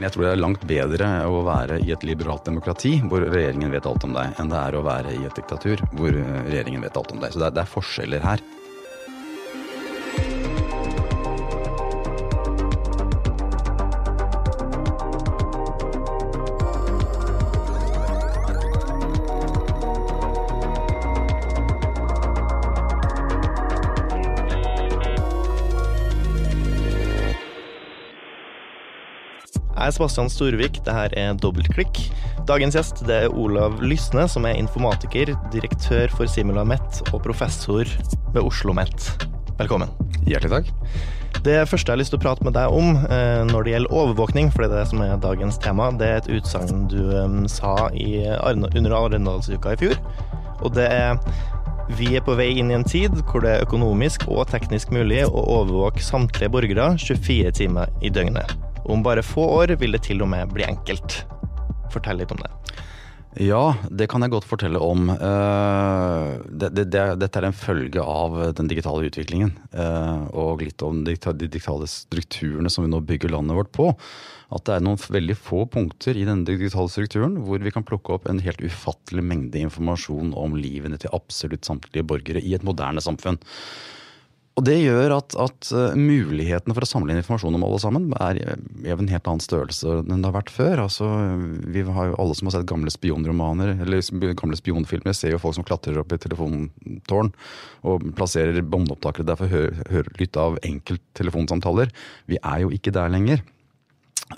Jeg tror det er langt bedre å være i et liberalt demokrati hvor regjeringen vet alt om deg, enn det er å være i et diktatur hvor regjeringen vet alt om deg. Så det er, det er forskjeller her. Jeg er Sebastian Storvik, det her er Dobbeltklikk. Dagens gjest det er Olav Lysne, som er informatiker, direktør for Simula Met og professor ved Oslo Met. Velkommen. Hjertelig takk. Det første jeg har lyst til å prate med deg om eh, når det gjelder overvåkning, for det er det som er dagens tema, det er et utsagn du eh, sa i, under Arendalsuka i fjor. Og det er vi er på vei inn i en tid hvor det er økonomisk og teknisk mulig å overvåke samtlige borgere 24 timer i døgnet. Om bare få år vil det til og med bli enkelt. Fortell litt om det. Ja, det kan jeg godt fortelle om. Det, det, det, dette er en følge av den digitale utviklingen. Og litt om de digitale strukturene som vi nå bygger landet vårt på. At det er noen veldig få punkter i denne digitale strukturen hvor vi kan plukke opp en helt ufattelig mengde informasjon om livene til absolutt samtlige borgere i et moderne samfunn. Og Det gjør at, at mulighetene for å samle inn informasjon om alle sammen er av en helt annen størrelse enn det har vært før. Altså, vi har jo Alle som har sett gamle spionromaner eller gamle spionfilmer, ser jo folk som klatrer opp i telefontårn og plasserer båndopptakere der for å høre, høre lytte av enkelttelefonsamtaler. Vi er jo ikke der lenger.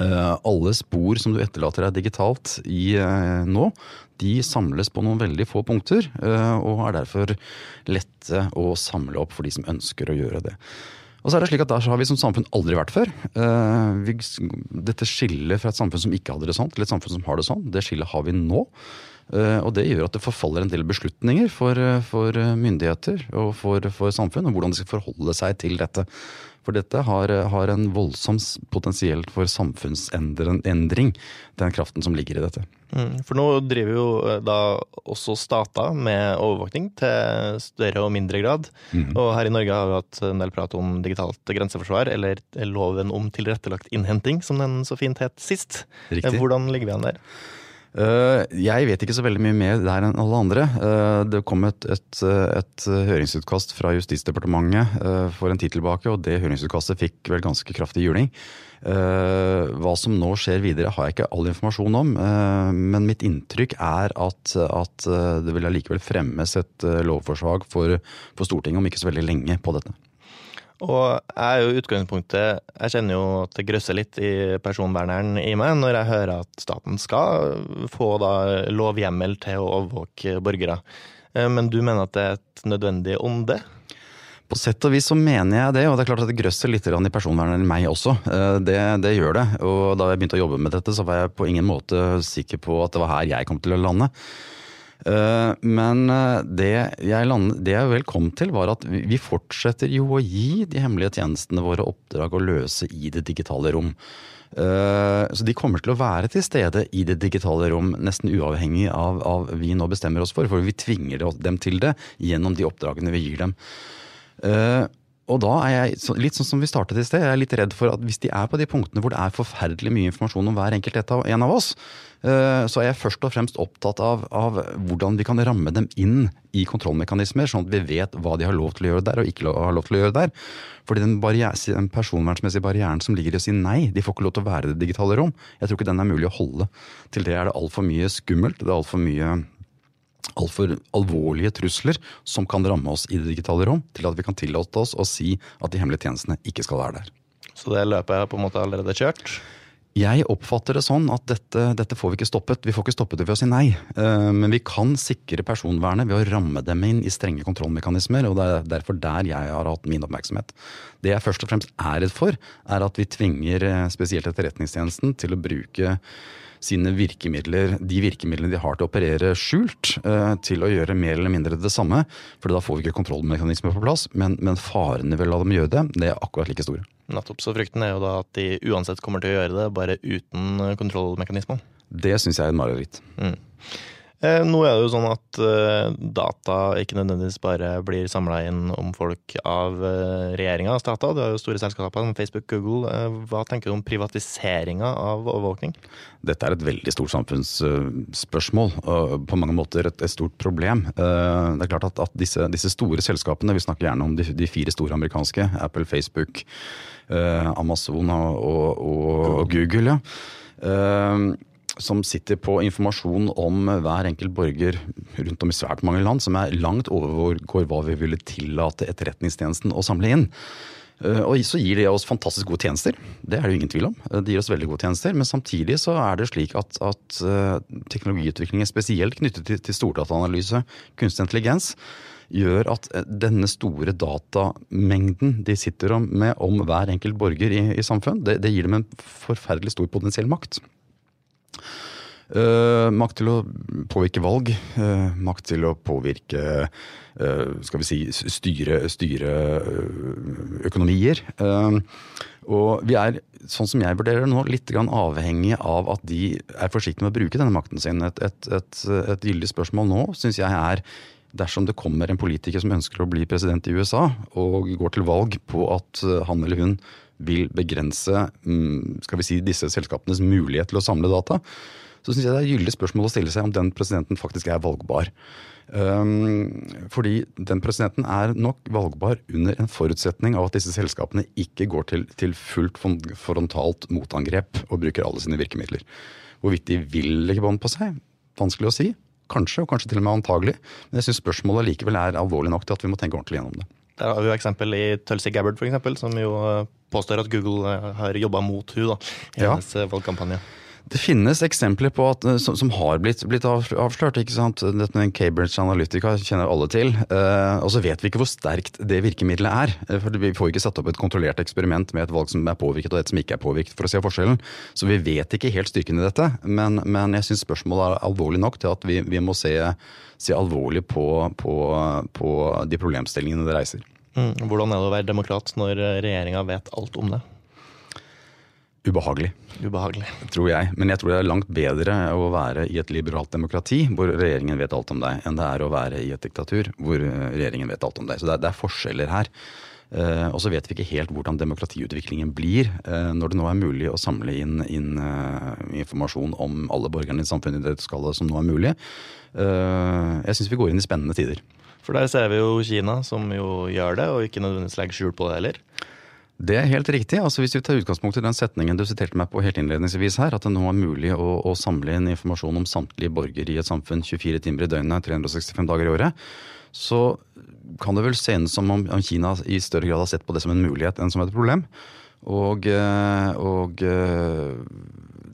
Uh, alle spor som du etterlater deg digitalt i uh, nå, de samles på noen veldig få punkter, uh, og er derfor lette å samle opp for de som ønsker å gjøre det. Og så er det slik at Der har vi som samfunn aldri vært før. Dette skillet fra et samfunn som ikke hadde det sånn, til et samfunn som har det sånn, det skillet har vi nå. Og Det gjør at det forfaller en del beslutninger for, for myndigheter og for, for samfunn, og hvordan de skal forholde seg til dette. For dette har, har en voldsom potensielt for samfunnsendring, den kraften som ligger i dette. Mm, for nå driver jo da også stater med overvåkning til større og mindre grad. Mm. Og her i Norge har vi hatt en del prat om digitalt grenseforsvar, eller loven om tilrettelagt innhenting, som den så fint het sist. Riktig. Hvordan ligger vi an der? Uh, jeg vet ikke så veldig mye mer der enn alle andre. Uh, det kom et, et, et høringsutkast fra Justisdepartementet for en tid tilbake, og det høringsutkastet fikk vel ganske kraftig juling. Hva som nå skjer videre har jeg ikke all informasjon om, men mitt inntrykk er at, at det vil allikevel fremmes et lovforslag for, for Stortinget om ikke så veldig lenge på dette. Og jeg er jo utgangspunktet Jeg kjenner jo at det grøsser litt i personverneren i meg når jeg hører at staten skal få da lovhjemmel til å overvåke borgere. Men du mener at det er et nødvendig onde? På sett og vis så mener jeg det, og det er klart at det grøsser litt i personvernet i meg også. Det, det, gjør det. Og da jeg begynte å jobbe med dette, så var jeg på ingen måte sikker på at det var her jeg kom til å lande. Men det jeg, land, det jeg vel kom til, var at vi fortsetter jo å gi de hemmelige tjenestene våre oppdrag å løse i det digitale rom. Så de kommer til å være til stede i det digitale rom, nesten uavhengig av, hva vi nå bestemmer oss for. For vi tvinger dem til det gjennom de oppdragene vi gir dem. Og da er jeg, litt sånn som vi startet i sted, jeg er litt redd for at hvis de er på de punktene hvor det er forferdelig mye informasjon om hver enkelt en av oss, så er jeg først og fremst opptatt av, av, hvordan vi kan ramme dem inn i kontrollmekanismer, sånn at vi vet hva de har lov til å gjøre der og ikke har lov til å gjøre der. Fordi den, den personvernsmessige barrieren som ligger i å si nei, de får ikke lov til å være i det digitale rom, jeg tror ikke den er mulig å holde. Til det er det altfor mye skummelt, det er altfor mye altfor alvorlige trusler som kan ramme oss i det digitale rom, til at vi kan tillate oss å si at de hemmelige tjenestene ikke skal være der. Så det løpet er på en måte allerede kjørt? Jeg oppfatter det sånn at dette, dette, får vi ikke stoppet. Vi får ikke stoppet det ved å si nei. Men vi kan sikre personvernet ved å ramme dem inn i strenge kontrollmekanismer. og Det er derfor der jeg har hatt min oppmerksomhet. Det jeg først og fremst er redd for, er at vi tvinger spesielt Etterretningstjenesten til å bruke sine virkemidler, de virkemidlene de har til å operere skjult, til å gjøre mer eller mindre det samme. For da får vi ikke kontrollmekanismer på plass. Men, men farene ved å la dem gjøre det, det er akkurat like store. Nettopp. Så frykten er jo da at de uansett kommer til å gjøre det, bare uten kontrollmekanismene. Det syns jeg er et mareritt. Mm. Eh, nå er det jo sånn at eh, data ikke nødvendigvis bare blir samla inn om folk av eh, regjeringa og stater. Du har jo store selskaper som Facebook, Google. Eh, hva tenker du om privatiseringa av overvåkning? Dette er et veldig stort samfunnsspørsmål, og på mange måter et, et stort problem. Det er klart at, at disse, disse, store selskapene, vi snakker gjerne om de, de fire store amerikanske, Apple, Facebook, Amazon og, og, og Google, ja som sitter på informasjon om hver enkelt borger rundt om i svært mange land, som er langt overgår hva vi ville tillate Etterretningstjenesten å samle inn. Eh, og så gir det oss fantastisk gode tjenester, det er det jo ingen tvil om. De gir oss veldig gode tjenester, Men samtidig så er det slik at, at eh, teknologiutviklingen, spesielt knyttet til, til stordataanalyse, kunstig intelligens, gjør at denne store datamengden de sitter med om hver enkelt borger i, i samfunn, det, det gir dem en forferdelig stor potensiell makt. Uh, makt til å påvirke valg. Uh, makt til å påvirke uh, skal vi si, styre, styre økonomier. og vi er, sånn som jeg vurderer det nå, litt avhengig av at de er forsiktige med å bruke denne makten sin. Et, et, et, et gyldig spørsmål nå syns jeg er dersom det kommer en politiker som ønsker å bli president i USA, og går til valg på at han eller hun vil begrense mm, skal vi si, disse selskapenes mulighet til å samle data, så syns jeg det er et gyldig spørsmål å stille seg om den presidenten faktisk er valgbar. Um, fordi den presidenten er nok valgbar under en forutsetning av at disse selskapene ikke går til, til fullt frontalt motangrep og bruker alle sine virkemidler. Hvorvidt de vil legge bånd på seg, vanskelig å si. Kanskje, og kanskje til og med antagelig. Men jeg syns spørsmålet likevel er alvorlig nok til at vi må tenke ordentlig gjennom det. Der har vi jo eksempel i Tulsi Gabbard, for eksempel, som jo eh, påstår at Google eh, har jobba mot hun da, i hennes ja. valgkampanje. Det finnes eksempler på at, eh, som, som har blitt, blitt, avslørt. ikke sant? Dette Cambridge Analytica kjenner alle til. Eh, og så vet vi ikke hvor sterkt det virkemidlet er. Eh, for Vi får ikke satt opp et kontrollert eksperiment med et valg som er påvirket og et som ikke er påvirket, for å se forskjellen. Så vi vet ikke helt styrken i dette. Men, men jeg syns spørsmålet er alvorlig nok til at vi, vi må se, se alvorlig på, på, på, de problemstillingene det reiser. Mm. Hvordan er det å være demokrat når regjeringa vet alt om det? Ubehagelig. Ubehagelig. Tror jeg. Men jeg tror det er langt bedre å være i et liberalt demokrati hvor regjeringen vet alt om deg, enn det er å være i et diktatur hvor regjeringen vet alt om deg. Så det er, det er forskjeller her. Uh, og så vet vi ikke helt hvordan demokratiutviklingen blir uh, når det nå er mulig å samle inn, inn uh, informasjon om alle borgerne i samfunnet i det skallet som nå er mulig. jeg syns vi går inn i spennende tider. For der ser vi jo Kina, som jo gjør det, og ikke nødvendigvis legger skjul på det heller. Det er helt riktig. altså Hvis vi tar utgangspunkt i den setningen du siterte meg på helt innledningsvis her, at det nå er mulig å, å samle inn informasjon om samtlige borgere i et samfunn 24 timer i døgnet, 365 dager i året, så kan det vel se ut som om Kina i større grad har sett på det som en mulighet enn som et problem. Og, eh, og eh,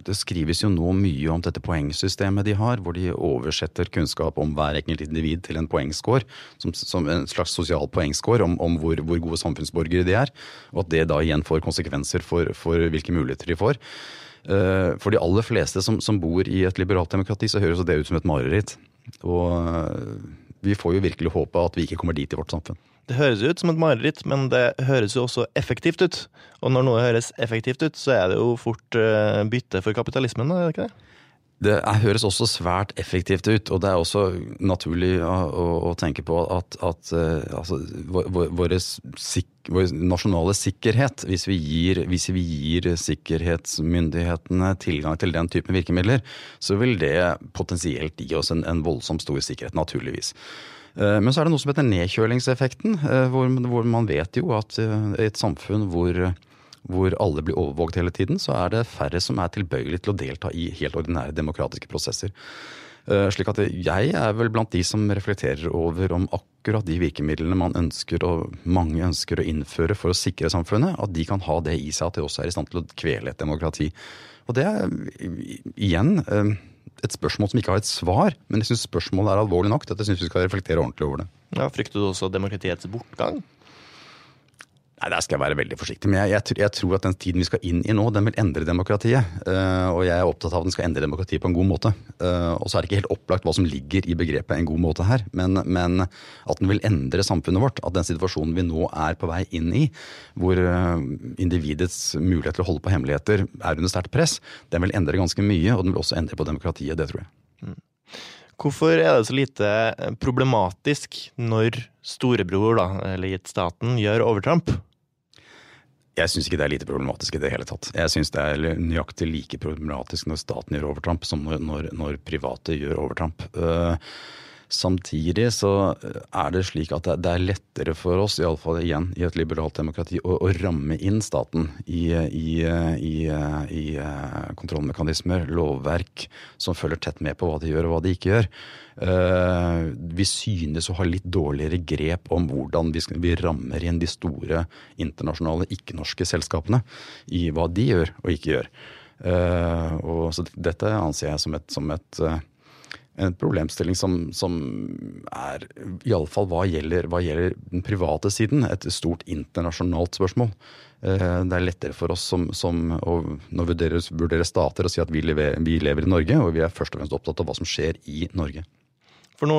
det skrives jo nå mye om dette poengsystemet de har, hvor de oversetter kunnskap om hver enkelt individ til en poengscore, som, som en slags sosial poengscore om, om hvor, hvor, gode samfunnsborgere de er. Og at det da igjen får konsekvenser for, for hvilke muligheter de får. Eh, for de aller fleste som, som bor i et liberalt demokrati, så høres det ut som et mareritt. Og vi får jo virkelig håpe at vi ikke kommer dit i vårt samfunn. Det høres ut som et mareritt, men det høres jo også effektivt ut. Og når noe høres effektivt ut, så er det jo fort uh, bytte for kapitalismen, er det ikke det? Det høres også svært effektivt ut, og det er også naturlig å, å, å tenke på at, at uh, altså, vår, vår, vår, nasjonale sikkerhet, hvis vi, gir, hvis vi, gir, sikkerhetsmyndighetene tilgang til den typen virkemidler, så vil det potensielt gi oss en, en voldsomt stor sikkerhet, naturligvis. Eh, men så er det noe som heter nedkjølingseffekten, eh, hvor, hvor man vet jo at eh, i et samfunn hvor, hvor alle blir overvåket hele tiden, så er det færre som er tilbøyelige til å delta i helt ordinære demokratiske prosesser. Slik at jeg er vel blant de som reflekterer over om akkurat de virkemidlene man ønsker og mange ønsker å innføre for å sikre samfunnet, at de kan ha det i seg at de også er i stand til å kvele et demokrati. Og det er igjen et spørsmål som ikke har et svar, men jeg syns spørsmålet er alvorlig nok til at jeg syns vi skal reflektere ordentlig over det. Ja, Frykter du også demokratiets bortgang? Nei, Der skal jeg være veldig forsiktig. Men jeg, jeg, jeg, tror at den tiden vi skal inn i nå, den vil endre demokratiet. Uh, og jeg er opptatt av at den skal endre demokratiet på en god måte. Uh, og så er det ikke helt opplagt hva som ligger i begrepet en god måte her. Men, men, at den vil endre samfunnet vårt. At den situasjonen vi nå er på vei inn i, hvor uh, individets mulighet til å holde på hemmeligheter er under sterkt press, den vil endre ganske mye. Og den vil også endre på demokratiet. Det tror jeg. Mm. Hvorfor er det så lite problematisk når storebror, da, eller gitt staten, gjør overtramp? Jeg syns ikke det er lite problematisk i det hele tatt. Jeg syns det er nøyaktig like problematisk når staten gjør overtramp som når, når, når private gjør overtramp. Uh, Samtidig så er det slik at det er lettere for oss, iallfall igjen i et liberalt demokrati, å, å ramme inn staten i, i, i, i, kontrollmekanismer, lovverk, som følger tett med på hva de gjør og hva de ikke gjør. Vi synes å ha litt dårligere grep om hvordan vi, vi rammer inn de store internasjonale ikke-norske selskapene i hva de gjør og ikke gjør. Og så dette anser jeg som et, som et en problemstilling som, som er, iallfall hva gjelder, hva gjelder den private siden, et stort internasjonalt spørsmål. Det er lettere for oss som, som å, vurderer, vurderer stater å si at vi lever, vi lever i Norge, og vi er først og fremst opptatt av hva som skjer i Norge. For nå,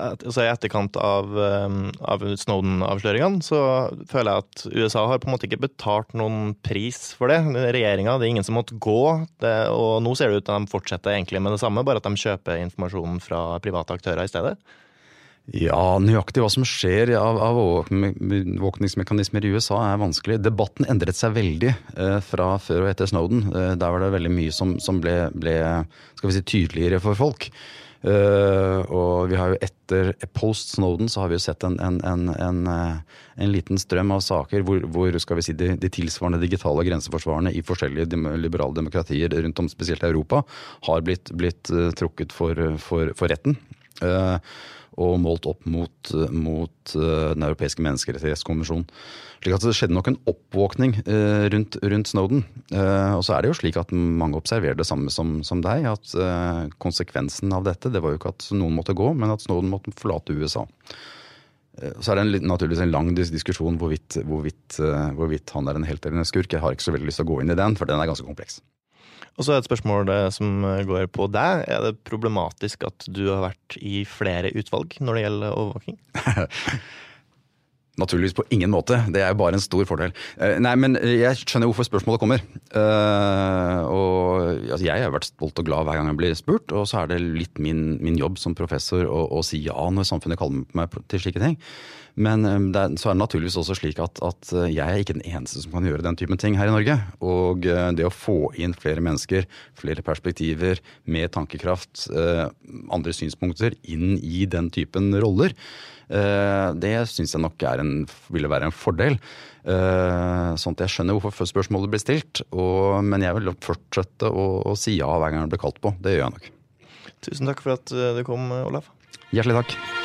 altså I etterkant av, um, av Snowden-avsløringene så føler jeg at USA har på en måte ikke betalt noen pris for det. Regjeringa, det er ingen som måtte gå. Det, og nå ser det ut til at de fortsetter egentlig med det samme, bare at de kjøper informasjonen fra private aktører i stedet. Ja, nøyaktig hva som skjer av, overvåkningsmekanismer i USA er vanskelig. Debatten endret seg veldig eh, fra før og etter Snowden. Eh, der var det veldig mye som, som ble, ble si, tydeligere for folk. Uh, og vi har jo etter post Snowden så har vi jo sett en, en, en, en uh, liten strøm av saker hvor, hvor skal vi si, de, de, tilsvarende digitale grenseforsvarerne i forskjellige liberale demokratier rundt om, spesielt Europa, har blitt, blitt uh, trukket for, for, for retten. Og målt opp mot, mot Den europeiske menneskerettighetskommisjonen. Slik at det skjedde nok en oppvåkning eh, rundt, rundt, Snowden. Eh, og så er det jo slik at mange observerer det samme som, som deg. At eh, konsekvensen av dette det var jo ikke at noen måtte gå, men at Snowden måtte forlate USA. Så er det en, naturligvis en lang diskusjon hvorvidt, hvorvidt, hvorvidt, han er en helt eller en skurk. Jeg har ikke så veldig lyst til å gå inn i den, for den er ganske kompleks. Og så er et spørsmål som går på deg. Er det problematisk at du har vært i flere utvalg når det gjelder overvåking? Naturligvis på ingen måte. Det er jo bare en stor fordel. Eh, nei, men jeg skjønner hvorfor spørsmålet kommer. Uh, og altså, Jeg har vært stolt og glad hver gang jeg blir spurt, og så er det litt min, min jobb som professor å, å, si ja når samfunnet kaller meg til slike ting. Men det er, så er det naturligvis også slik at, at, jeg er ikke den eneste som kan gjøre den typen ting her i Norge. Og uh, det å få inn flere mennesker, flere perspektiver, med tankekraft, andre synspunkter inn i den typen roller, Eh, det syns jeg nok en, ville være en fordel. Eh, sånn at jeg skjønner hvorfor spørsmålet blir stilt. Og, men jeg vil fortsette å, å si ja hver gang det blir kalt på. Det gjør jeg nok. Tusen takk for at eh, du kom, Olaf. Hjertelig takk.